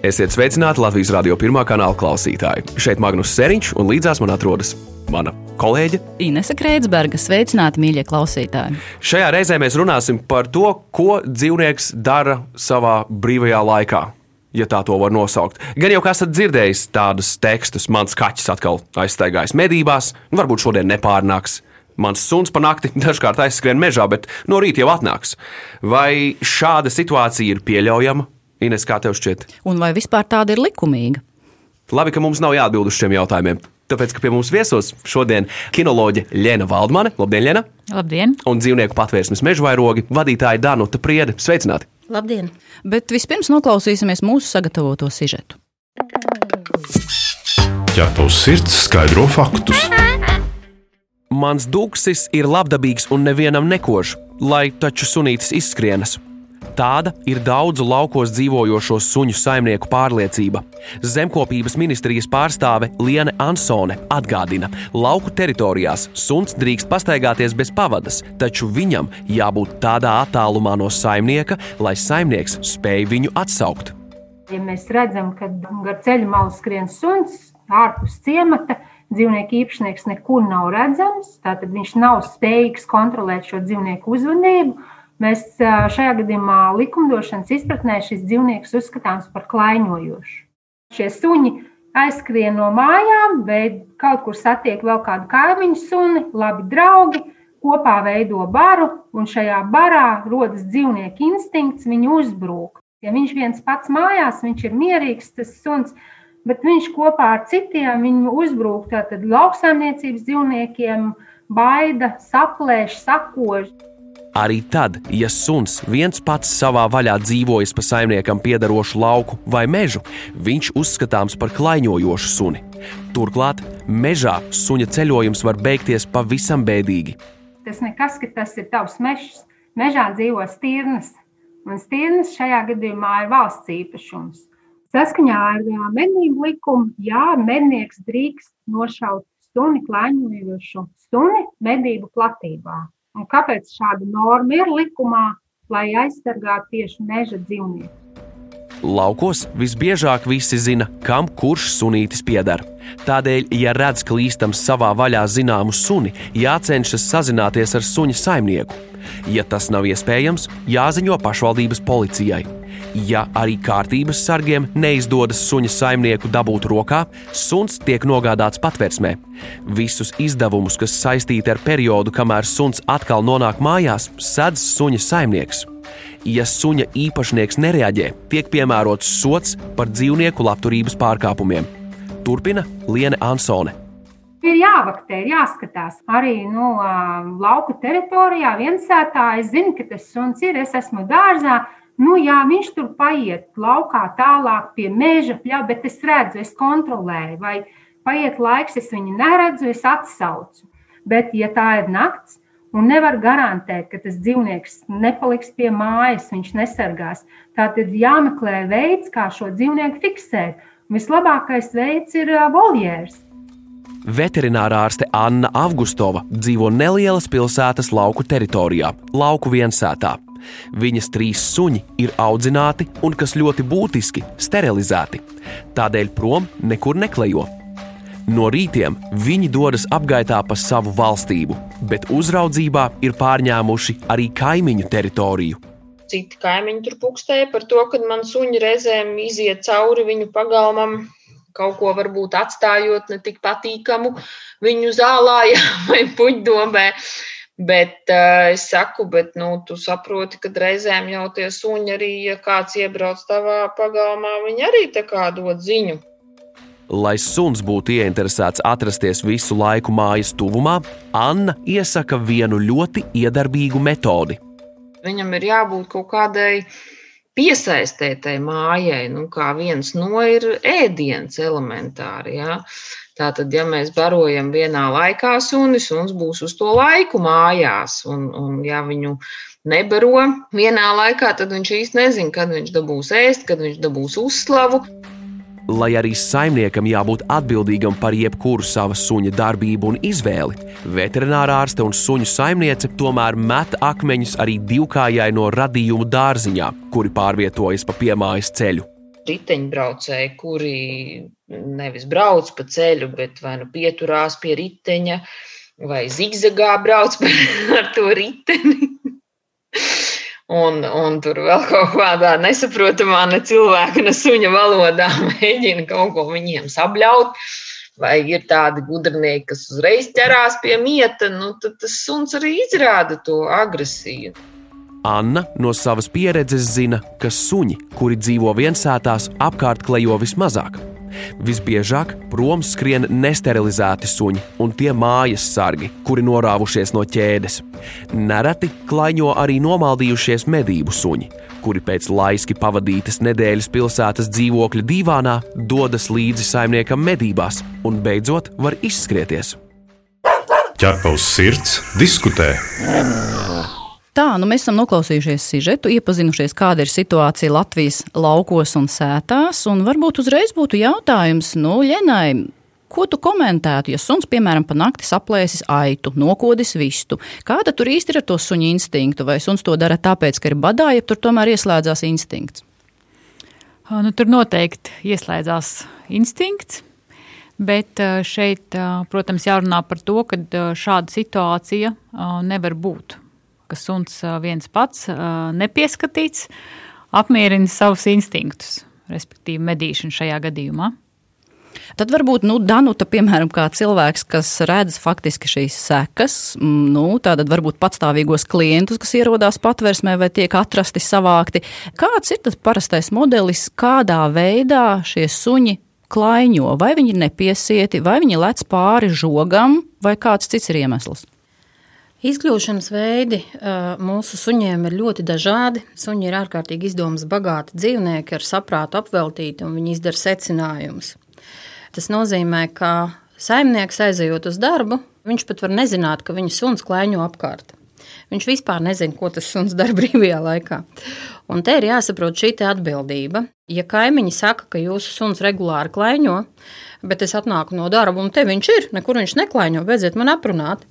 Esiet sveicināti Latvijas radio pirmā kanāla klausītāji. Šeit Magnus Seriņš un līdzās man atrodas mana kolēģe Inese Kreitsberga. Sveicināti, mīļie klausītāji! Šajā reizē mēs runāsim par to, ko dzīvnieks dara savā brīvajā laikā. Ja tā to var nosaukt. Gan jau kā esat dzirdējis tādus tekstus, mans kaķis atkal aizstaigājis medībās, varbūt šodien nepārnāks. Mans suns pa nakti dažkārt aizskrien mežā, bet no rīta jau atnāks. Vai šāda situācija ir pieļaujama? Ines, kā tev šķiet? Un vai vispār tāda ir likumīga? Labi, ka mums nav jāatbild uz šiem jautājumiem. Tāpēc, ka pie mums viesos šodien kinoloģe Lēna Valdmane, labdien, Lēna! Labdien! Un dzīvnieku patvērsmes mežvairogi vadītāja Danuta Priede. Sveicināti! Labdien! Bet vispirms noklausīsimies mūsu sagatavoto sižetu. Ķepa uz sirds skaidro faktus. Mans dūksis ir labdabīgs un nevienam nekož, lai taču sunītis izskrienas. Tāda ir daudzu laukos dzīvojošo suņu saimnieku pārliecība. Zemkopības ministrijas pārstāve Liene Ansone atgādina, ka lauku teritorijās suns drīkst pastaigāties bez pavadas, taču viņam jābūt tādā attālumā no saimnieka, lai saimnieks spēj viņu atsaukt. Ja mēs redzam, ka gar ceļa malu skrien suns ārpus ciemata, dzīvnieku īpašnieks nekur nav redzams, tātad viņš nav spējīgs kontrolēt šo dzīvnieku uzvedību. Mēs šajā gadījumā likumdošanas izpratnē šis dzīvnieks uzskatāms par klaiņojošu. Šie suņi aizskrien no mājām, vai kaut kur satiek vēl kādu kaimiņu suni, labi draugi, kopā veido baru, un šajā barā rodas dzīvnieku instinkts, viņu uzbrūk. Ja viņš viens pats mājās, viņš ir mierīgs, tas suns, bet viņš kopā ar citiem viņu uzbrūk tātad lauksaimniecības dzīvniekiem, baida, saplēš, sakož. Arī tad, ja suns viens pats savā vaļā dzīvojas pa saimniekam piedarošu lauku vai mežu, viņš uzskatāms par klaiņojošu suni. Turklāt, mežā suņa ceļojums var beigties pavisam bēdīgi. Tas nekas, ka tas ir tavs mežs. Mežā dzīvo stirnas, un stirnas šajā gadījumā ir valsts īpašums. Saskaņā ar medību likumu, jā, mednieks drīkst nošaut suni, klaiņojošu suni medību platībā. Un kāpēc šāda norma ir likumā, lai aizsargātu tieši meža dzīvniekus? Laukos visbiežāk visi zina, kam kurš sunītis pieder. Tādēļ, ja redz klīstams savā vaļā zināmu suni, jācenšas sazināties ar suņa saimnieku. Ja tas nav iespējams, jāziņo pašvaldības policijai. Ja arī kārtības sargiem neizdodas suņa saimnieku dabūt rokā, suns tiek nogādāts patvērsmē. Visus izdevumus, kas saistīti ar periodu, kamēr suns atkal nonāk mājās, sedz suņa saimnieks. Ja suņa īpašnieks nereaģē, tiek piemērots sots par dzīvnieku labturības pārkāpumiem. Turpina Liene Ansone. Ir jāvaktē, ir jāskatās. Arī nu, lauku teritorijā, viensētā. Es zinu, ka tas suns ir. Es esmu dārzā. Nu, jā, viņš tur paiet laukā tālāk pie meža, pļā, bet es redzu, es kontrolēju. Vai paiet laiks, es viņu neredzu, es atsaucu. Bet, ja tā ir nakts, un nevar garantēt, ka tas dzīvnieks nepaliks pie mājas, viņš nesargās. Tad ir jāmeklē veids, kā šo dzīvnieku fiksēt. Vislabākais veids ir voljērs. Veterinārā ārste Anna Avgustova dzīvo nelielas pilsētas lauku teritorijā, lauku viensētā. Viņas trīs suņi ir audzināti un, kas ļoti būtiski, sterilizēti. Tādēļ prom nekur neklejo. No rītiem viņi dodas apgaitā pa savu valstību, bet uzraudzībā ir pārņēmuši arī kaimiņu teritoriju. Citi kaimiņi tur pukstēja par to, ka man suņi reizēm iziet cauri viņu pagalmam, kaut ko varbūt atstājot ne tik patīkamu viņu zālā vai puķdomē. Bet uh, es saku, bet nu, tu saproti, ka reizēm jau tie suņi arī, ja kāds iebrauc tavā pagalmā, viņi arī tā kā dod ziņu. Lai suns būtu ieinteresēts atrasties visu laiku mājas tuvumā, Anna iesaka vienu ļoti iedarbīgu metodi. Viņam ir jābūt kaut kādai piesaistētai mājai, nu, kā viens no ir ēdiens elementāri. Ja? Tātad, ja mēs barojam vienā laikā suni, suns būs uz to laiku mājās. Un, un ja viņu nebaro vienā laikā, tad viņš īsti nezina, kad viņš dabūs ēst, kad viņš dabūs uzslavu. Lai arī saimniekam jābūt atbildīgam par jebkuru sava suņa darbību un izvēli, veterinārā ārste un suņu saimniece tomēr met akmeņus arī divkājai no radījumu dārziņā, kuri pārvietojas pa piemājas ceļu. Riteņbraucēji, kuri nevis brauc pa ceļu, bet vai nu pieturās pie riteņa, vai zigzagā brauc ar to riteni. Un, un tur vēl kaut kādā nesaprotamā ne cilvēka, ne suņa valodā mēģina kaut ko viņiem sabļaut. Vai ir tādi gudrinieki, kas uzreiz ķerās pie mieta, nu, tad tas suns arī izrāda to agresiju. Anna no savas pieredzes zina, ka suņi, kuri dzīvo viensētās, apkārt klejo vismazāk. Visbiežāk prom skrien nesterilizēti suņi un tie mājas sargi, kuri norāvušies no ķēdes. Nereti klaiņo arī nomaldījušies medību suņi, kuri pēc laiski pavadītas nedēļas pilsētas dzīvokļa divānā dodas līdzi saimniekam medībās un beidzot var izskrieties. Ķerpaus sirds diskutē. Tā, nu mēs esam noklausījušies sižetu, iepazinušies, kāda ir situācija Latvijas laukos un sētās. Un varbūt uzreiz būtu jautājums, nu, Ļenai, Ko tu komentētu, ja suns, piemēram, pa nakti saplēsis aitu, nokodis vistu? Kāda tur īsti ir ar to suņa instinktu? Vai suns to dara tāpēc, ka ir badā, ja tur tomēr ieslēdzās instinkts? Nu, tur noteikti ieslēdzās instinkts. Bet šeit, protams, jārunā par to, ka šāda situācija nevar būt ka suns viens pats nepieskatīts, apmierina savus instinktus, respektīvi medīšanu šajā gadījumā. Tad varbūt nu, Danuta, piemēram, kā cilvēks, kas redz faktiski šīs sekas, nu, tātad varbūt patstāvīgos klientus, kas ierodās patversmē vai tiek atrasti savākti. Kāds ir tas parastais modelis, kādā veidā šie suņi klaiņo? Vai viņi ir nepiesieti, vai viņi lec pāri žogam, vai kāds cits ir iemesls? Izkļūšanas veidi mūsu suņiem ir ļoti dažādi. Suņi ir ārkārtīgi izdomas bagāti dzīvnieki ar saprātu apveltīti, un viņi izdara secinājumus. Tas nozīmē, ka saimnieks aizejot uz darbu, viņš pat var nezināt, ka viņa suns klēņo apkārt. Viņš vispār nezina, ko tas suns dara brīvajā laikā. Un te ir jāsaprot šī atbildība. Ja kaimiņi saka, ka jūsu suns regulāri klaiņo, bet es atnāku no darba, un te viņš ir, nekur viņš neklaiņo, beidziet man aprunāt.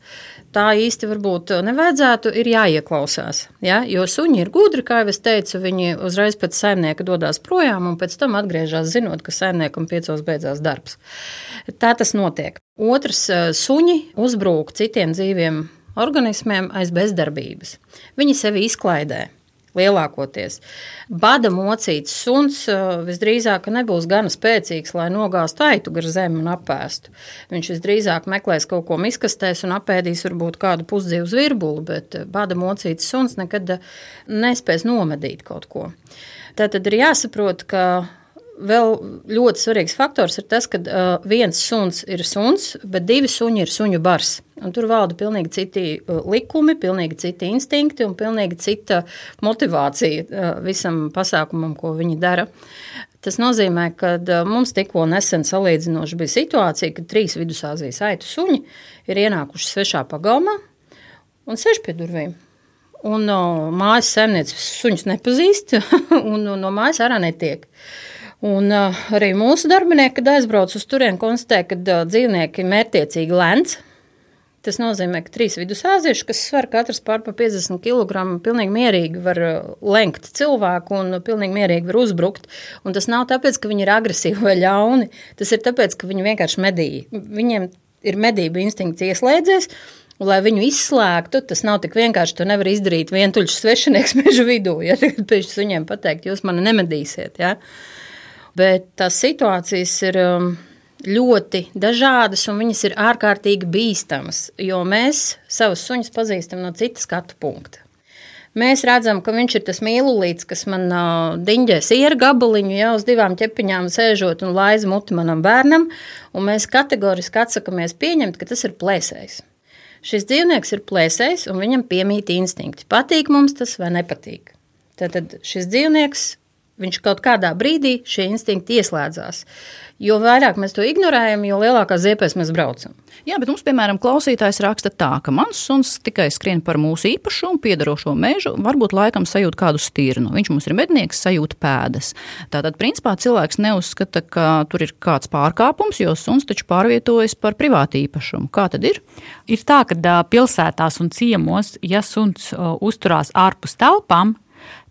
Tā īsti varbūt nevajadzētu, ir jāieklausās. Ja? Jo suņi ir gudri, kā jau es teicu, viņi uzreiz pēc saimnieka dodas projām un pēc tam atgriežas, zinot, ka saimniekam piecos beidzās darbs. Tā tas notiek. Otrs, suņi uzbrūk citiem dzīviem organismiem aiz bezdarbības. Viņi sevi izklaidē lielākoties. Bada mocīts suns visdrīzāk nebūs gana spēcīgs, lai nogāztu aitu gar zemi un apēstu. Viņš visdrīzāk meklēs kaut ko miskastēs un apēdīs varbūt kādu pusdzīvu zvirbuli, bet bada mocīts suns nekad nespēs nomedīt kaut ko. Tātad ir jāsaprot, ka vēl ļoti svarīgs faktors ir tas, ka uh, viens suns ir suns, bet divi suņi ir suņu bars. Un tur valda pilnīgi citi uh, likumi, pilnīgi citi instinkti un pilnīgi cita motivācija uh, visam pasākumam, ko viņi dara. Tas nozīmē, ka mums tikko nesen salīdzinoši bija situācija, kad trīs vidusāzijas aitu suņi ir ienākuši svešā pagalmā un sēž pie durvīm. Un no mājas saimnieces suņus nepazīst, un no mājas ārā netiek. Uh, Un uh, arī mūsu darbinieki, kad aizbrauc uz turieni, konstatē, ka uh, dzīvnieki mērķiecīgi lēns. Tas nozīmē, ka trīs vidusāzieši, kas sver katrs pār pa 50 kg, pilnīgi mierīgi var lenkt cilvēku un pilnīgi mierīgi var uzbrukt. Un tas nav tāpēc, ka viņi ir agresīvi vai ļauni. Tas ir tāpēc, ka viņi vienkārši medīja. Viņiem ir medību instinkts ieslēdzies. Lai viņu izslēgtu, tas nav tik vienkārši. To nevar izdarīt vientuļš svešinieks meža vidū. Ja pēc viņiem pateikt, jūs mani nemedīsiet. Ja? Uh, bet tās situācijas ir um, ļoti dažādas un viņas ir ārkārtīgi bīstamas, jo mēs savus suņus pazīstam no citas skatu punkta. Mēs redzam, ka viņš ir tas mīlulīts, kas man uh, diņģē sieru gabaliņu, jau uz divām ķepiņām sēžot un laiz muti manam bērnam, un mēs kategoriski atsakamies pieņemt, ka tas ir plēsējs. Šis dzīvnieks ir plēsējs, un viņam piemīt instinkti. Patīk mums tas vai nepatīk. Tad šis dzīvnieks Viņš kaut kādā brīdī šie instinkti ieslēdzās. Jo vairāk mēs to ignorējam, jo lielākā ziepēs mēs braucam. Jā, bet mums, piemēram, klausītājs raksta tā, ka mans suns tikai skrien par mūsu īpašumu, piedarošo mežu, varbūt laikam sajūt kādu stirnu. Viņš mums ir mednieks, sajūt pēdas. Tātad, principā, cilvēks neuzskata, ka tur ir kāds pārkāpums, jo suns taču pārvietojas par privātu īpašumu. Kā tad ir? Ir tā, ka pilsētās un ciemos, ja suns uzturās ārpus telpām,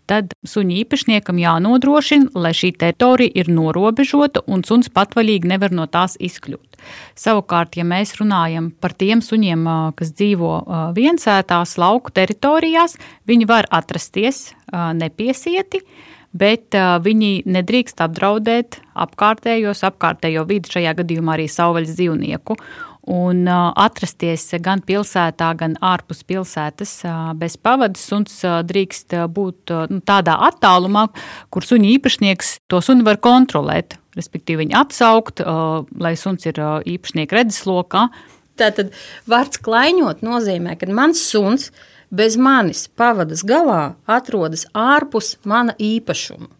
tad suņa īpašniekam jānodrošina, lai šī teritorija ir norobežota un suns patvaļīgi nevar no tās izkļūt. Savukārt, ja mēs runājam par tiem suņiem, kas dzīvo viensētās lauku teritorijās, viņi var atrasties nepiesieti, bet viņi nedrīkst apdraudēt apkārtējos, apkārtējo vidi, šajā gadījumā arī savvaļas dzīvnieku un atrasties gan pilsētā, gan ārpus pilsētas bez pavadas. Suns drīkst būt nu, tādā attālumā, kur suņa īpašnieks to suni var kontrolēt. Respektīvi, viņu atsaukt, lai suns ir īpašnieka redzeslokā. Tātad vārds klaiņot nozīmē, ka mans suns bez manis pavadas galā atrodas ārpus mana īpašuma.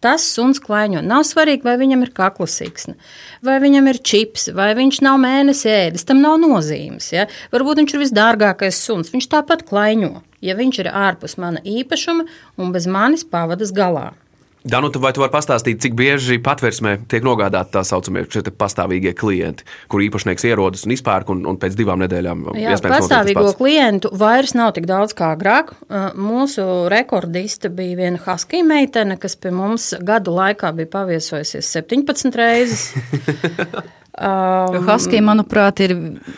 Tas suns klaiņo. Nav svarīgi, vai viņam ir kaklasīksne, vai viņam ir čips, vai viņš nav mēnesis ēdis. Tam nav nozīmes. Ja? Varbūt viņš ir visdārgākais suns. Viņš tāpat klaiņo, ja viņš ir ārpus mana īpašuma un bez manis pavadas galā. Danuta, vai tu vari pastāstīt, cik bieži patversmē tiek nogādāti tā saucamie pastāvīgie klienti, kur īpašnieks ierodas un izpērk, un, un pēc divām nedēļām Jā, pastāvīgo klientu vairs nav tik daudz kā agrāk. Mūsu rekordiste bija viena Husky meitene, kas pie mums gadu laikā bija paviesojusies 17 reizes. Um, Husky, manuprāt, ir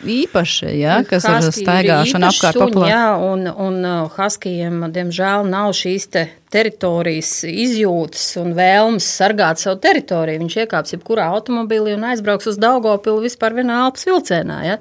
īpaši, ja, kas ar staigāšanu apkārt populāri. Jā, un, un uh, Huskyiem, diemžēl, nav šīs te teritorijas izjūtas un vēlmes sargāt savu teritoriju. Viņš iekāps jebkurā automobilī un aizbrauks uz Daugopilu vispār vienā Alpas vilcienā. Ja.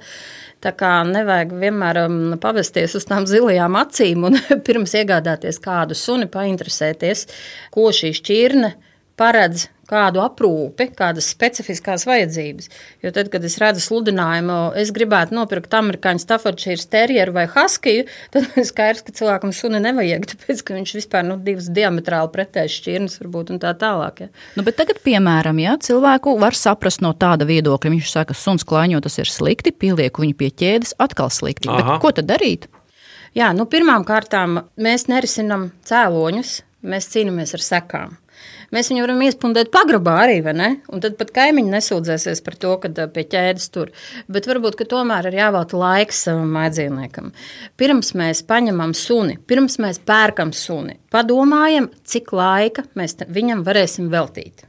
Tā kā nevajag vienmēr um, pavesties uz tām zilajām acīm un pirms iegādāties kādu suni, painteresēties, ko šī šķirne paredz kādu aprūpi, kādas specifiskās vajadzības. Jo tad, kad es redzu sludinājumu, es gribētu nopirkt amerikāņu Staffordshire terjeru vai Huskiju, tad ir skaidrs, ka cilvēkam suni nevajag, tāpēc, ka viņš vispār nu, divas diametrāli pretējas šķirnes varbūt un tā tālāk. Ja. Nu, bet tagad, piemēram, ja cilvēku var saprast no tāda viedokļa, viņš saka, suns klāņo, tas ir slikti, pielieku viņu pie ķēdes, atkal slikti. Ko tad darīt? Jā, nu, pirmām kārtām mēs nerisinām cēloņus, mēs cīnāmies ar sekām. Mēs viņu varam iespundēt pagrabā arī, vai ne? Un tad pat kaimiņi nesūdzēsies par to, ka pie ķēdes tur. Bet varbūt, tomēr ir jāvēlta laiks savam mājdzīvniekam. Pirms mēs paņemam suni, pirms mēs pērkam suni, padomājam, cik laika mēs viņam varēsim veltīt.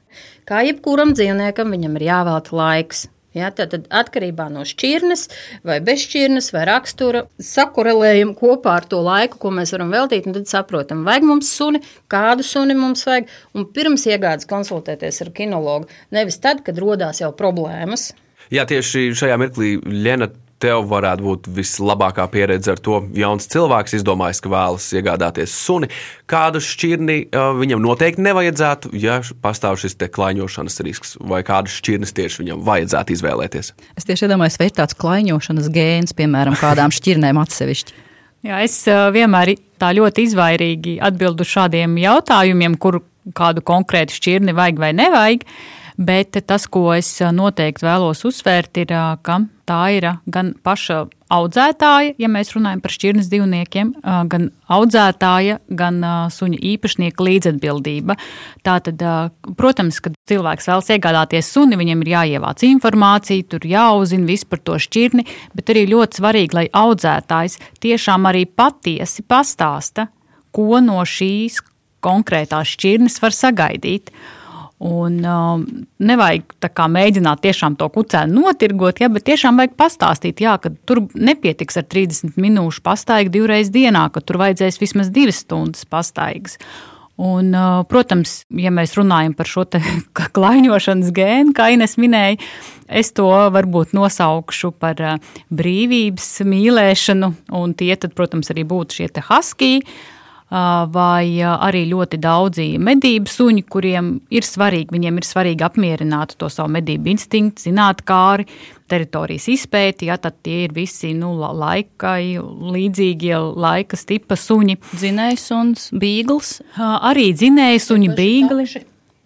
Kā jebkuram dzīvniekam, viņam ir jāvelta laiks. Ja, tad atkarībā no šķirnes, vai bez šķirnes, vai rakstura, sakurelējam kopā ar to laiku, ko mēs varam veltīt. Tad saprotam, vajag mums suni, kādu suni mums vajag. Un pirms iegādes konsultēties ar kinologu. Nevis tad, kad rodās jau problēmas. Jā, tieši šajā mirklī Lena tev varētu būt vislabākā pieredze ar to. Jauns cilvēks izdomājis, ka vēlas iegādāties suni. Kādu šķirni uh, viņam noteikti nevajadzētu, ja pastāv šis klaiņošanas risks, vai kādu šķirnes tieši viņam vajadzētu izvēlēties? Es tieši iedomājos, vai ir tāds klaiņošanas gēns, piemēram, kādām šķirnēm atsevišķi. Jā, es vienmēr tā ļoti izvairīgi atbildu šādiem jautājumiem, kur kādu konkrētu šķirni vajag vai nevajag. Uh, Bet tas, ko es noteikti vēlos uzsvērt, ir, ka tā ir gan paša audzētāja, ja mēs runājam par šķirnes dzīvniekiem, gan audzētāja, gan suņa īpašnieka līdzatbildība. Tātad, protams, kad cilvēks vēlas iegādāties suni, viņam ir jāievāc informācija, tur jāuzzina viss par to šķirni, bet arī ļoti svarīgi, lai audzētājs tiešām arī patiesi pastāsta, ko no šīs konkrētās šķirnes var sagaidīt. Un um, nevajag kā, mēģināt tiešām to kucēnu notirgot, ja, bet tiešām vajag pastāstīt, jā, ka tur nepietiks ar 30 minūšu pastaigu divreiz dienā, ka tur vajadzēs vismaz divas stundas pastaigas. Un, uh, protams, ja mēs runājam par šo klaiņošanas gēnu, kā Ines minēja, es to varbūt nosaukšu par uh, brīvības mīlēšanu, un tie, tad, protams, arī būtu šie haskiji vai arī ļoti daudzi medību suņi, kuriem ir svarīgi, viņiem ir svarīgi apmierināt to savu medību instinktu, zināt, kā arī teritorijas izpēti, ja tad tie ir visi nu, laikai līdzīgie laika tipa suņi. Dzinējs un bīgls. Arī dzinējs un bīgli.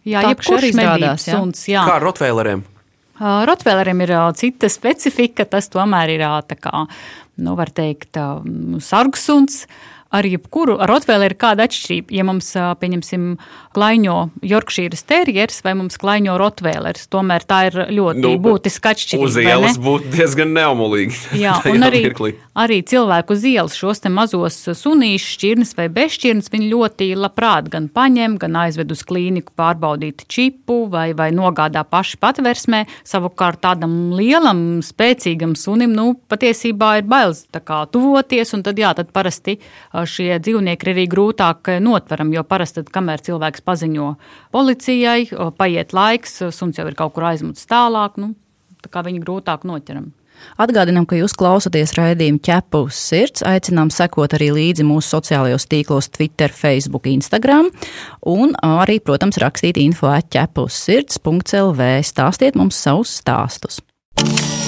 Jā, jebkurš arī strādās. Suns, jā. Kā ar Rotvēleriem? Rotvēleriem ir cita specifika, tas tomēr ir tā kā, nu, var teikt, sargsuns ar jebkuru rotvēlēru ir kāda atšķirība. Ja mums, pieņemsim, klaiņo Yorkshīras terjers vai mums klaiņo rotvēlers, tomēr tā ir ļoti nu, būtiska atšķirība. Uz ielas būtu diezgan neumulīgi. Jā, un arī, mirklī. arī cilvēku uz ielas šos te mazos sunīšus, šķirnes vai bezšķirnes, viņi ļoti labprāt gan paņem, gan aizved uz klīniku pārbaudīt čipu vai, vai nogādā paši patversmē. Savukārt tādam lielam, spēcīgam sunim, nu, patiesībā ir bailes tā kā tuvoties, un tad jā, tad parasti šie dzīvnieki ir arī grūtāk notveram, jo parasti, tad, kamēr cilvēks paziņo policijai, paiet laiks, suns jau ir kaut kur aizmucis tālāk, nu, tā kā viņi grūtāk noķeram. Atgādinām, ka jūs klausāties raidījuma ķepa uz sirds. Aicinām sekot arī līdzi mūsu sociālajos tīklos, Twitter, Facebook, Instagram. Un arī, protams, rakstīt info atķepa uz sirds.lv. Stāstiet mums savus stāstus.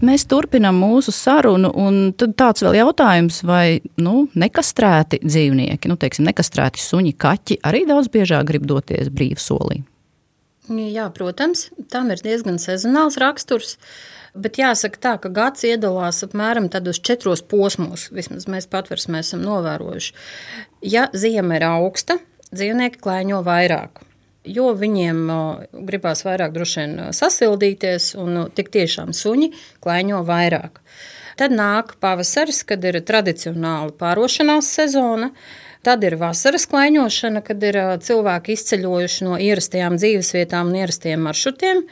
Mēs turpinām mūsu sarunu, un tāds vēl jautājums, vai nu, nekastrēti dzīvnieki, nu, teiksim, nekastrēti suņi, kaķi arī daudz biežāk grib doties brīvsolī? Jā, protams, tam ir diezgan sezonāls raksturs. Bet jāsaka tā, ka gads iedalās apmēram tādos četros posmos, vismaz mēs patversmē esam novērojuši. Ja ziema ir augsta, dzīvnieki klēņo vairāk jo viņiem gribās vairāk droši vien sasildīties, un tik tiešām suņi klaiņo vairāk. Tad nāk pavasaris, kad ir tradicionāla pārošanās sezona. Tad ir vasaras klaiņošana, kad ir cilvēki izceļojuši no ierastajām dzīvesvietām un ierastiem maršrutiem.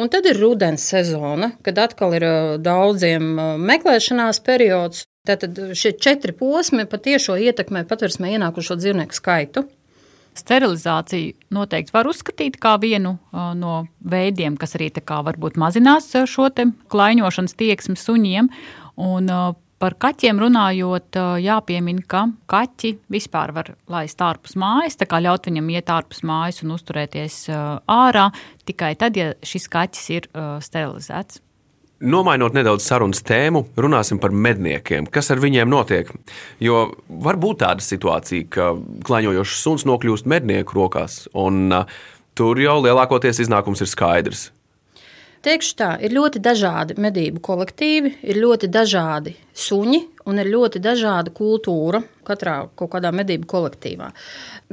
Un tad ir rudens sezona, kad atkal ir daudziem meklēšanās periods. Tātad šie četri posmi patiešo ietekmē patversmē ienākušo dzīvnieku skaitu. Sterilizāciju noteikti var uzskatīt par vienu uh, no veidiem, kas arī varbūt mazinās šo klaiņošanas tieksmi suņiem. Un, uh, Par kaķiem runājot, jāpiemina, ka kaķi vispār var laist ārpus mājas, tā kā ļaut viņam iet ārpus mājas un uzturēties ārā tikai tad, ja šis kaķis ir sterilizēts. Nomainot nedaudz sarunas tēmu, runāsim par medniekiem. Kas ar viņiem notiek? Jo var būt tāda situācija, ka klaņojošs suns nokļūst mednieku rokās, un uh, tur jau lielākoties iznākums ir skaidrs. Teikšu tā, ir ļoti dažādi medību kolektīvi, ir ļoti dažādi suņi un ir ļoti dažāda kultūra katrā kaut kādā medību kolektīvā.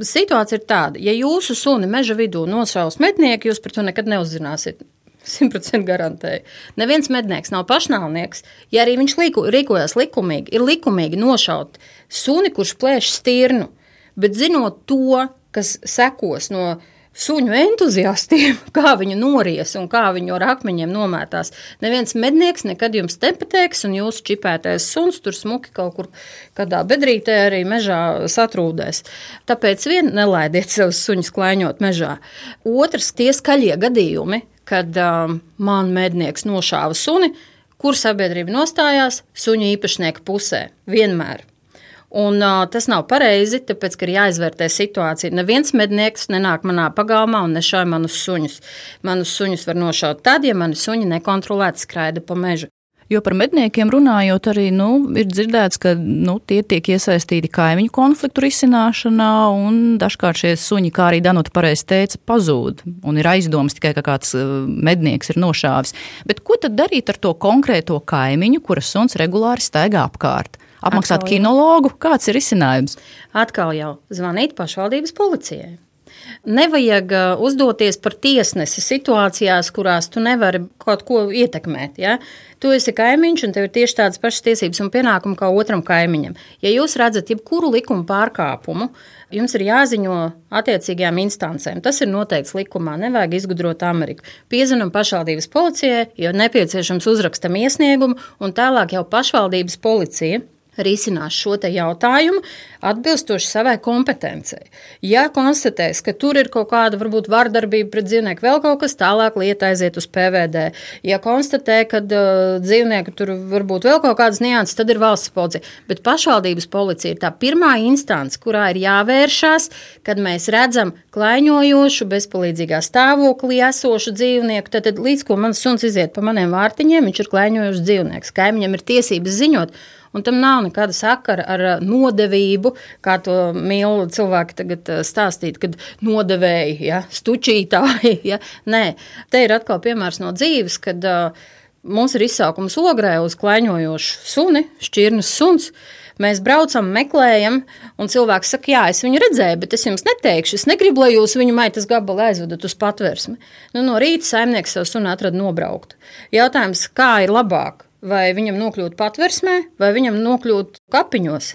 Situācija ir tāda, ja jūsu suni meža vidū nosauc mednieku, jūs par to nekad neuzzināsiet. 100% garantēju. Neviens mednieks nav pašnāvnieks. Ja arī viņš liku, rīkojas likumīgi, ir likumīgi nošaut suni, kurš plēš stirnu, bet zinot to, kas sekos no suņu entuziastiem, kā viņu nories un kā viņu ar akmeņiem nomētās. Neviens mednieks nekad jums nepateiks, un jūsu čipētais suns tur smuki kaut kur kādā bedrītē arī mežā satrūdēs. Tāpēc vien nelaidiet savus suņus klaiņot mežā. Otrs, tie skaļie gadījumi, kad um, man mednieks nošāva suni, kur sabiedrība nostājās suņu īpašnieka pusē. Vienmēr. Un, uh, tas nav pareizi, tāpēc, ka ir jāizvērtē situācija. Neviens mednieks nenāk manā pagalmā un nešauj manus suņus. Manus suņus var nošaut tad, ja mani suņi nekontrolēti skraida pa mežu. Jo par medniekiem runājot, arī nu, ir dzirdēts, ka nu, tie tiek iesaistīti kaimiņu konfliktu risināšanā, un dažkārt šie suņi, kā arī Danuta pareizi teica, pazūd. Un ir aizdomas tikai, ka kāds uh, mednieks ir nošāvis. Bet ko tad darīt ar to konkrēto kaimiņu, kuras suns regulāri staigā apkārt? Apmaksāt kinologu, kāds ir risinājums? Atkal jau zvanīt pašvaldības policijai. Nevajag uzdoties par tiesnesi situācijās, kurās tu nevari kaut ko ietekmēt. Ja? Tu esi kaimiņš, un tev ir tieši tādas pašas tiesības un pienākumi kā otram kaimiņam. Ja jūs redzat jebkuru likuma pārkāpumu, jums ir jāziņo attiecīgajām instancēm. Tas ir noteikts likumā, nevajag izgudrot Ameriku. Piezinām pašvaldības policijai, jo nepieciešams uzrakstam iesniegumu, un tālāk jau pašvaldības policija risinās šo jautājumu atbilstoši savai kompetencei. Ja konstatēs, ka tur ir kaut kāda varbūt vardarbība pret dzīvnieku, vēl kaut kas tālāk, lieta aiziet uz PVD. Ja konstatē, ka uh, dzīvnieku tur varbūt vēl kaut kādas nianses, tad ir valsts policija. Bet pašvaldības policija ir tā pirmā instance, kurā ir jāvēršās, kad mēs redzam klaiņojošu, bezpalīdzīgā stāvoklī esošu dzīvnieku. Tad, tad līdz ko mans suns iziet pa maniem vārtiņiem, viņš ir klaiņojošs dzīvnieks. Kaimiņam ir tiesības ziņot un tam nav nekāda sakara ar uh, nodevību, kā to mīl cilvēki tagad uh, stāstīt, kad nodevēji, ja, stučītāji. Ja. Nē, te ir atkal piemērs no dzīves, kad uh, mums ir izsaukums ogrē uz klaiņojošu suni, šķirnes suns. Mēs braucam, meklējam, un cilvēks saka, jā, es viņu redzēju, bet es jums neteikšu. Es negribu, lai jūs viņu maitas gabalu aizvedat uz patvērsmi. Nu, no rīta saimnieks savu sunu atrada nobraukt. Jautājums, kā ir labāk? Vai viņam nokļūt patversmē, vai viņam nokļūt kapiņos.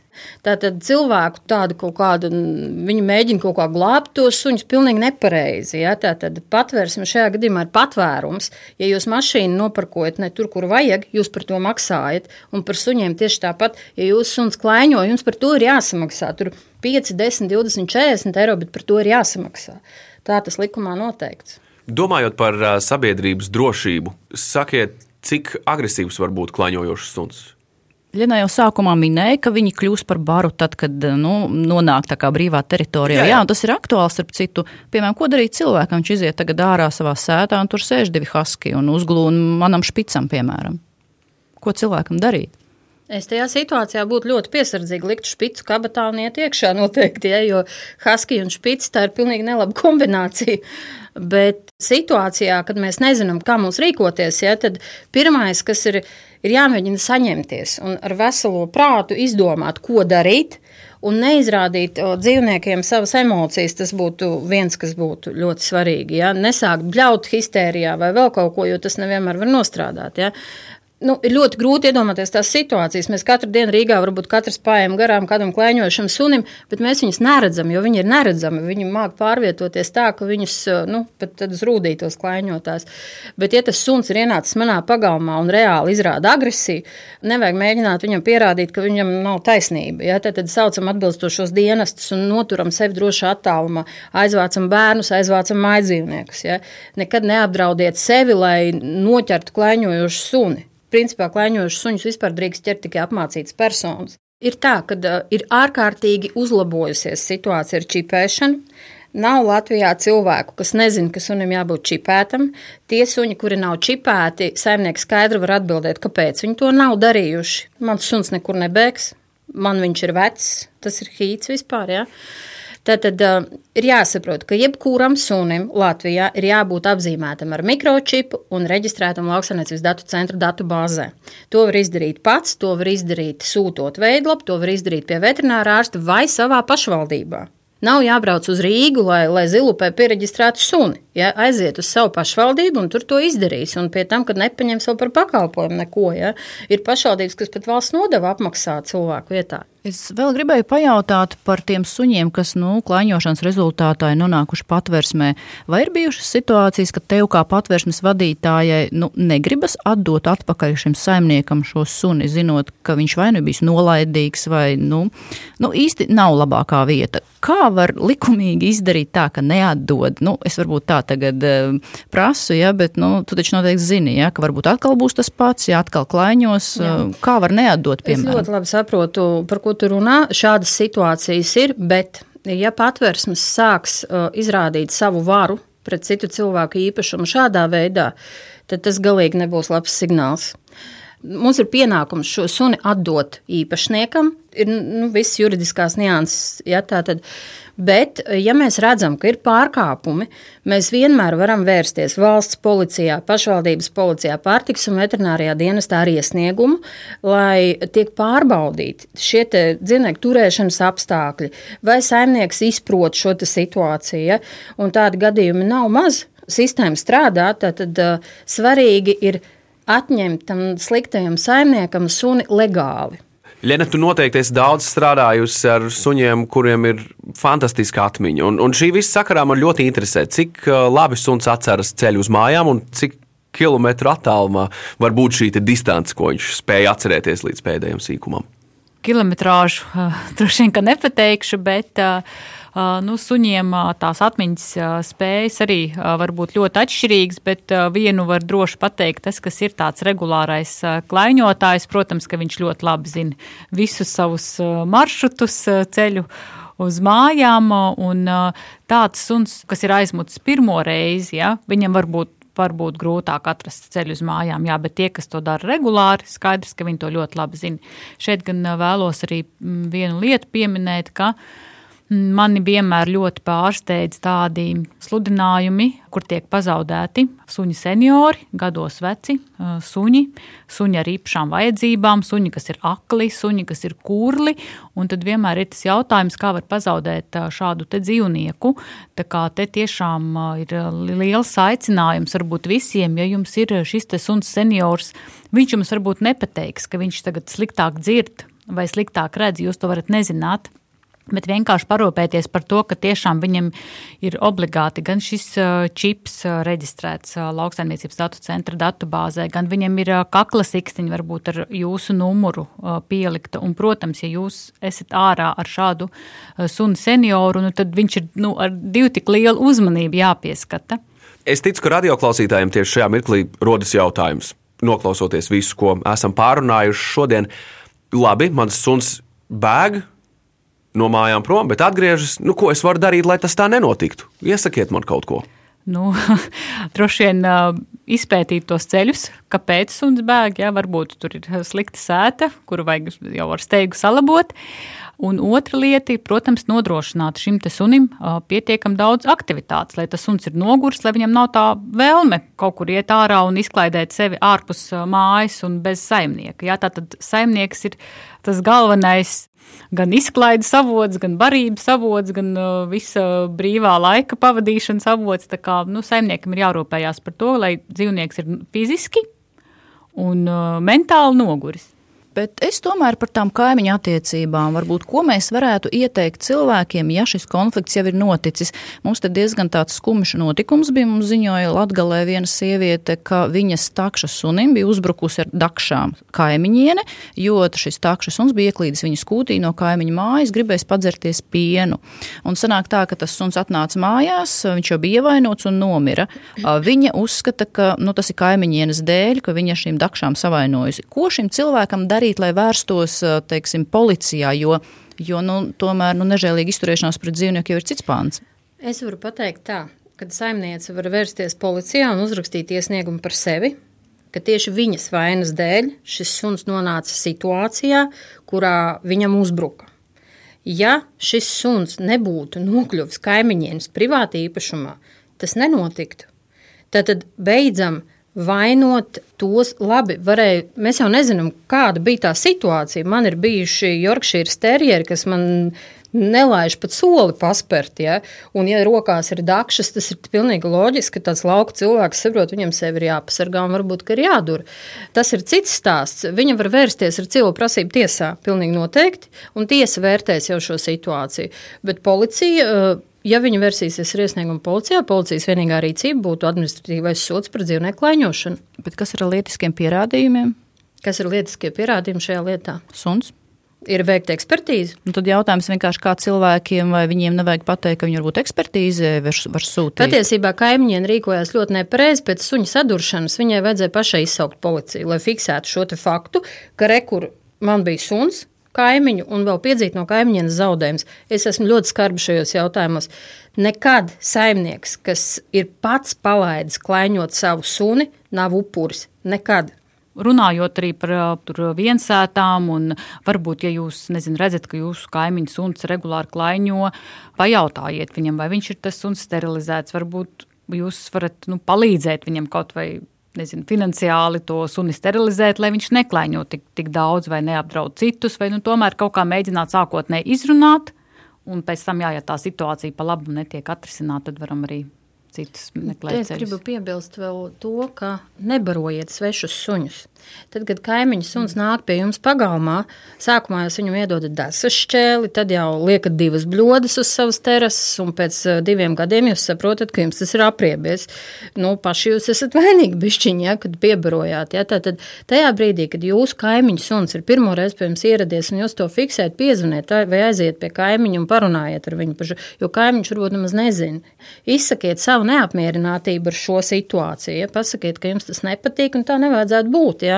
Tātad cilvēku tādu kaut kādu, viņi mēģina kaut kā glābt tos suņus pilnīgi nepareizi. Ja? Tātad patversme šajā gadījumā ir patvērums. Ja jūs mašīnu nopirkojat ne tur, kur vajag, jūs par to maksājat. Un par suņiem tieši tāpat, ja jūs suns klaiņo, jums par to ir jāsamaksā. Tur 5, 10, 20, 40 eiro, bet par to ir jāsamaksā. Tā tas likumā noteikts. Domājot par sabiedrības drošību, sakiet, cik agresīvs var būt klaņojošs suns? Lienā jau sākumā minēja, ka viņi kļūst par baru tad, kad nu, nonāk tā kā brīvā teritorijā. Jā, jā. jā, un tas ir aktuāls, starp citu. Piemēram, ko darīt cilvēkam? Viņš iziet tagad ārā savā sētā, un tur sēž divi haski un uzglūna manam špicam, piemēram. Ko cilvēkam darīt? Es tajā situācijā būtu ļoti piesardzīga likt špicu kabatā un iet iekšā noteikti, ja, jo husky un špica tā ir pilnīgi nelaba kombinācija. Bet situācijā, kad mēs nezinām, kā mums rīkoties, ja, tad pirmais, kas ir, ir jāmēģina saņemties un ar veselo prātu izdomāt, ko darīt. Un neizrādīt o, dzīvniekiem savas emocijas, tas būtu viens, kas būtu ļoti svarīgi. Ja? Nesākt bļaut histērijā vai vēl kaut ko, jo tas nevienmēr var nostrādāt. Ja? Nu, ir ļoti grūti iedomāties tās situācijas. Mēs katru dienu Rīgā varbūt katrs pājām garām kādam klēņošam sunim, bet mēs viņus neredzam, jo viņi ir neredzami. Viņi māk pārvietoties tā, ka viņus nu, pat uz rūdītos klēņotās. Bet, ja tas suns ir ienācis manā pagalmā un reāli izrāda agresiju, nevajag mēģināt viņam pierādīt, ka viņam nav taisnība. Ja? Tad, tad saucam atbilstošos dienestus un noturam sevi drošā attālumā, aizvācam bērnus, aizvācam mājdzīvniekus. Ja? Nekad neapdraudiet sevi, lai noķertu klēņojošu suni principā klaiņojušus suņus vispār drīkst ķert tikai apmācītas personas. Ir tā, ka uh, ir ārkārtīgi uzlabojusies situācija ar čipēšanu. Nav Latvijā cilvēku, kas nezina, ka sunim jābūt čipētam. Tie suņi, kuri nav čipēti, saimnieks skaidri var atbildēt, kāpēc viņi to nav darījuši. Mans suns nekur nebēgs, man viņš ir vecs, tas ir hīts vispār. Ja? Tātad uh, ir jāsaprot, ka jebkuram sunim Latvijā ir jābūt apzīmētam ar mikročipu un reģistrētam lauksaimniecības datu centra datu bāzē. To var izdarīt pats, to var izdarīt sūtot veidlapu, to var izdarīt pie veterinārā ārsta vai savā pašvaldībā. Nav jābrauc uz Rīgu, lai, lai zilupē pieregistrētu suni. Ja, aiziet uz savu pašvaldību un tur to izdarīs. Un pie tam, kad nepaņems vēl par pakalpojumu neko, ja, ir pašvaldības, kas pat valsts nodevu apmaksā cilvēku vietā. Es vēl gribēju pajautāt par tiem suņiem, kas nu, klāņošanas rezultātā ir nonākuši patversmē. Vai ir bijušas situācijas, ka tev kā patversmes vadītājai nu, negribas atdot atpakaļ šim saimniekam šo suni, zinot, ka viņš vai nu bijis nolaidīgs, vai nu, nu, īsti nav labākā vieta? Kā var likumīgi izdarīt tā, ka neatdod? Nu, es varbūt tā tagad uh, prasu, ja, bet nu, tu taču noteikti zini, ja, ka varbūt atkal būs tas pats, ja atkal klaiņos. Uh, kā var neatdot, piemēram? Es ļoti labi saprotu, par ko tu runā. Šādas situācijas ir, bet ja patversmes sāks uh, izrādīt savu varu pret citu cilvēku īpašumu šādā veidā, tad tas galīgi nebūs labs signāls. Mums ir pienākums šo suni atdot īpašniekam. Ir nu, viss juridiskās nianses. Ja, tātad, bet, ja mēs redzam, ka ir pārkāpumi, mēs vienmēr varam vērsties valsts policijā, pašvaldības policijā, pārtiks un veterinārijā dienestā ar iesniegumu, lai tiek pārbaudīti šie dzīvnieku turēšanas apstākļi, vai saimnieks izprot šo situāciju. Ja, un tādi gadījumi nav maz. Sistēma strādā, tad uh, svarīgi ir atņemt tam sliktajam saimniekam suni legāli. Lena, tu noteikti esi daudz strādājusi ar suņiem, kuriem ir fantastiska atmiņa. Un, un šī visa sakarā man ļoti interesē, cik uh, labi suns atceras ceļu uz mājām un cik kilometru attālumā var būt šī distance, ko viņš spēja atcerēties līdz pēdējiem sīkumam. Kilometrāžu uh, droši vien nepateikšu, bet uh, nu, suņiem tās atmiņas spējas arī var būt ļoti atšķirīgas, bet vienu var droši pateikt, tas, kas ir tāds regulārais klaiņotājs, protams, ka viņš ļoti labi zina visus savus maršrutus ceļu uz mājām, un tāds suns, kas ir aizmucis pirmo reizi, ja, viņam varbūt varbūt grūtāk atrast ceļu uz mājām, jā, bet tie, kas to dara regulāri, skaidrs, ka viņi to ļoti labi zina. Šeit gan vēlos arī vienu lietu pieminēt, ka uh, Mani vienmēr ļoti pārsteidz tādi sludinājumi, kur tiek pazaudēti suņi seniori, gados veci suņi, suņi ar īpašām vajadzībām, suņi, kas ir akli, suņi, kas ir kurli. Un tad vienmēr ir tas jautājums, kā var pazaudēt šādu dzīvnieku. Tā kā te tiešām ir liels aicinājums varbūt visiem, ja jums ir šis suns seniors, viņš jums varbūt nepateiks, ka viņš tagad sliktāk dzird vai sliktāk redz, jūs to varat nezināt bet vienkārši parūpēties par to, ka tiešām viņam ir obligāti gan šis čips reģistrēts lauksaimniecības datu centra datubāzē, gan viņam ir kakla sikstiņa varbūt ar jūsu numuru pielikta. Un, protams, ja jūs esat ārā ar šādu sunu senioru, nu, tad viņš ir nu, ar divu tik lielu uzmanību jāpieskata. Es ticu, ka radioklausītājiem tieši šajā mirklī rodas jautājums, noklausoties visu, ko esam pārunājuši šodien. Labi, mans suns bēg, no mājām prom, bet atgriežas. Nu, ko es varu darīt, lai tas tā nenotiktu? Iesakiet man kaut ko. Nu, droši vien izpētīt tos ceļus, kāpēc suns bēg. Jā, varbūt tur ir slikta sēta, kuru vajag jau ar steigu salabot. Un otra lieta ir, protams, nodrošināt šim sunim pietiekami daudz aktivitātes, lai tas suns ir noguris, lai viņam nav tā vēlme kaut kur iet ārā un izklaidēt sevi ārpus mājas un bez saimnieka. Jā, tātad saimnieks ir tas galvenais gan izklaides avots, gan barības avots, gan uh, visa brīvā laika pavadīšanas avots. Tā kā nu, saimniekam ir jārūpējās par to, lai dzīvnieks ir fiziski un uh, mentāli noguris. Bet es tomēr par tām kaimiņu attiecībām, varbūt ko mēs varētu ieteikt cilvēkiem, ja šis konflikts jau ir noticis. Mums te diezgan tāds skumjš notikums bija. Mums ziņoja Latgalē viena sieviete, ka viņas takša sunim bija uzbrukusi ar dakšām kaimiņiene, jo šis takša suns bija ieklīdis viņa skūtī no kaimiņa mājas, gribējis padzerties pienu. Un sanāk tā, ka tas suns atnāca mājās, viņš jau bija ievainots un nomira. Viņa uzskata, ka nu, tas ir kaimiņienes dēļ, ka viņa šīm dakšām savainojusi. Ko šim cilvēkam darīt? Darīt, lai vērstos teiksim, policijā? Jo, jo nu, tomēr nu, nežēlīga izturēšanās pret dzīvnieku jau ir cits pāns. Es varu pateikt tā, ka saimniece var vērsties policijā un uzrakstīt iesniegumu par sevi. Ka tieši viņas vainas dēļ šis suns nonāca situācijā, kurā viņam uzbruka. Ja šis suns nebūtu nokļuvis kaimiņienes privātā īpašumā, tas nenotiktu. Tad beidzam vainot tos labi. Varēja, mēs jau nezinām, kāda bija tā situācija. Man ir bijuši Yorkshire terjeri, kas man nelaiž pat soli paspērt. Ja? Un, ja rokās ir dakšas, tas ir pilnīgi loģiski, ka tāds lauka cilvēks saprot, viņam sevi ir jāpasargā un varbūt ir jādur. Tas ir cits stāsts. Viņa var vērsties ar cilvēku prasību tiesā, pilnīgi noteikti, un tiesa vērtēs jau šo situāciju. Bet policija Ja viņi versīsies ar iesniegumu policijā, policijas vienīgā rīcība būtu administratīvais sots par dzīvnieku klaiņošanu. Bet kas ir ar lietiskiem pierādījumiem? Kas ir lietiskie pierādījumi šajā lietā? Suns. Ir veikta ekspertīze. Un tad jautājums vienkārši, kā cilvēkiem, vai viņiem nevajag pateikt, ka viņi varbūt ekspertīzē var, var sūtīt. Patiesībā kaimiņiem rīkojās ļoti nepareizi. Pēc suņa saduršanas viņai vajadzēja pašai izsaukt policiju, lai fiksētu šo faktu, ka rekur man bija suns, kaimiņu un vēl piedzīt no kaimiņiem zaudējumus. Es esmu ļoti skarbs šajos jautājumos. Nekad saimnieks, kas ir pats palaidis klaiņot savu suni, nav upuris. Nekad. Runājot arī par uh, viensētām, un varbūt, ja jūs nezin, redzat, ka jūsu kaimiņš suns regulāri klaiņo, pajautājiet viņam, vai viņš ir tas suns sterilizēts. Varbūt jūs varat nu, palīdzēt viņam kaut vai nezinu, finansiāli to suni sterilizēt, lai viņš neklaiņo tik, tik daudz vai neapdraud citus, vai nu, tomēr kaut kā mēģināt sākotnēji izrunāt, un pēc tam, jā, ja tā situācija pa labu netiek atrisināta, tad varam arī citus meklēt. Es gribu piebilst vēl to, ka nebarojiet svešus suņus. Tad, kad kaimiņš suns nāk pie jums pagalmā, sākumā jūs viņam iedodat desas šķēli, tad jau liekat divas bļodas uz savas terases, un pēc uh, diviem gadiem jūs saprotat, ka jums tas ir apriebies. Nu, paši jūs esat vainīgi bišķiņi, ja, kad piebarojāt. Ja. Tātad tajā brīdī, kad jūsu kaimiņš suns ir pirmo reizi pie jums ieradies, un jūs to fiksējat, piezvaniet vai aiziet pie kaimiņa un parunājiet ar viņu, pašu, jo kaimiņš varbūt nemaz nezina. Izsakiet savu neapmierinātību ar šo situāciju. Ja. Pasakiet, ka jums tas nepatīk un tā nevajadzētu būt. Ja.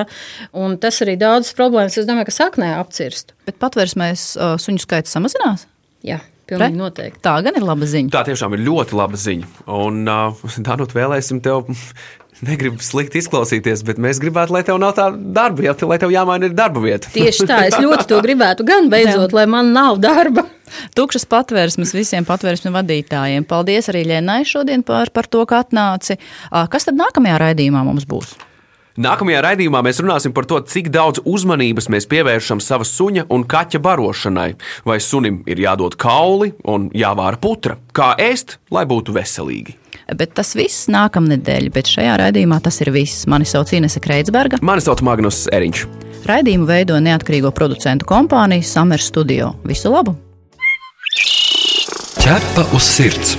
Un tas arī daudzas problēmas, es domāju, ka saknē apcirst. Bet patvērsmēs uh, suņu skaits samazinās? Jā. Pilnīgi noteikti. Tā gan ir laba ziņa. Tā tiešām ir ļoti laba ziņa. Un, uh, Danut, vēlēsim tev. Negribu slikti izklausīties, bet mēs gribētu, lai tev nav tā darba vieta, lai tev jāmaina darba vieta. Tieši tā, es ļoti to gribētu, gan beidzot, lai man nav darba. Tukšas patvērsmes visiem patvērsmes vadītājiem. Paldies arī Lēnai šodien par, par to, ka atnāci. Kas tad nākamajā raidījumā mums būs? Nākamajā raidījumā mēs runāsim par to, cik daudz uzmanības mēs pievēršam sava suņa un kaķa barošanai. Vai sunim ir jādod kauli un jāvāra putra, kā ēst, lai būtu veselīgi. Bet tas viss nākamnedēļ, bet šajā raidījumā tas ir viss. Mani sauc Inese Kreitsberga. Mani sauc Magnus Eriņš. Raidījumu veido neatkarīgo producentu kompānija Summer Studio. Visu labu! Ķepa uz sirds!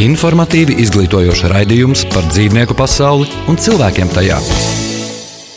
Informatīvi izglītojoša raidījums par dzīvnieku pasauli un cilvēkiem tajā.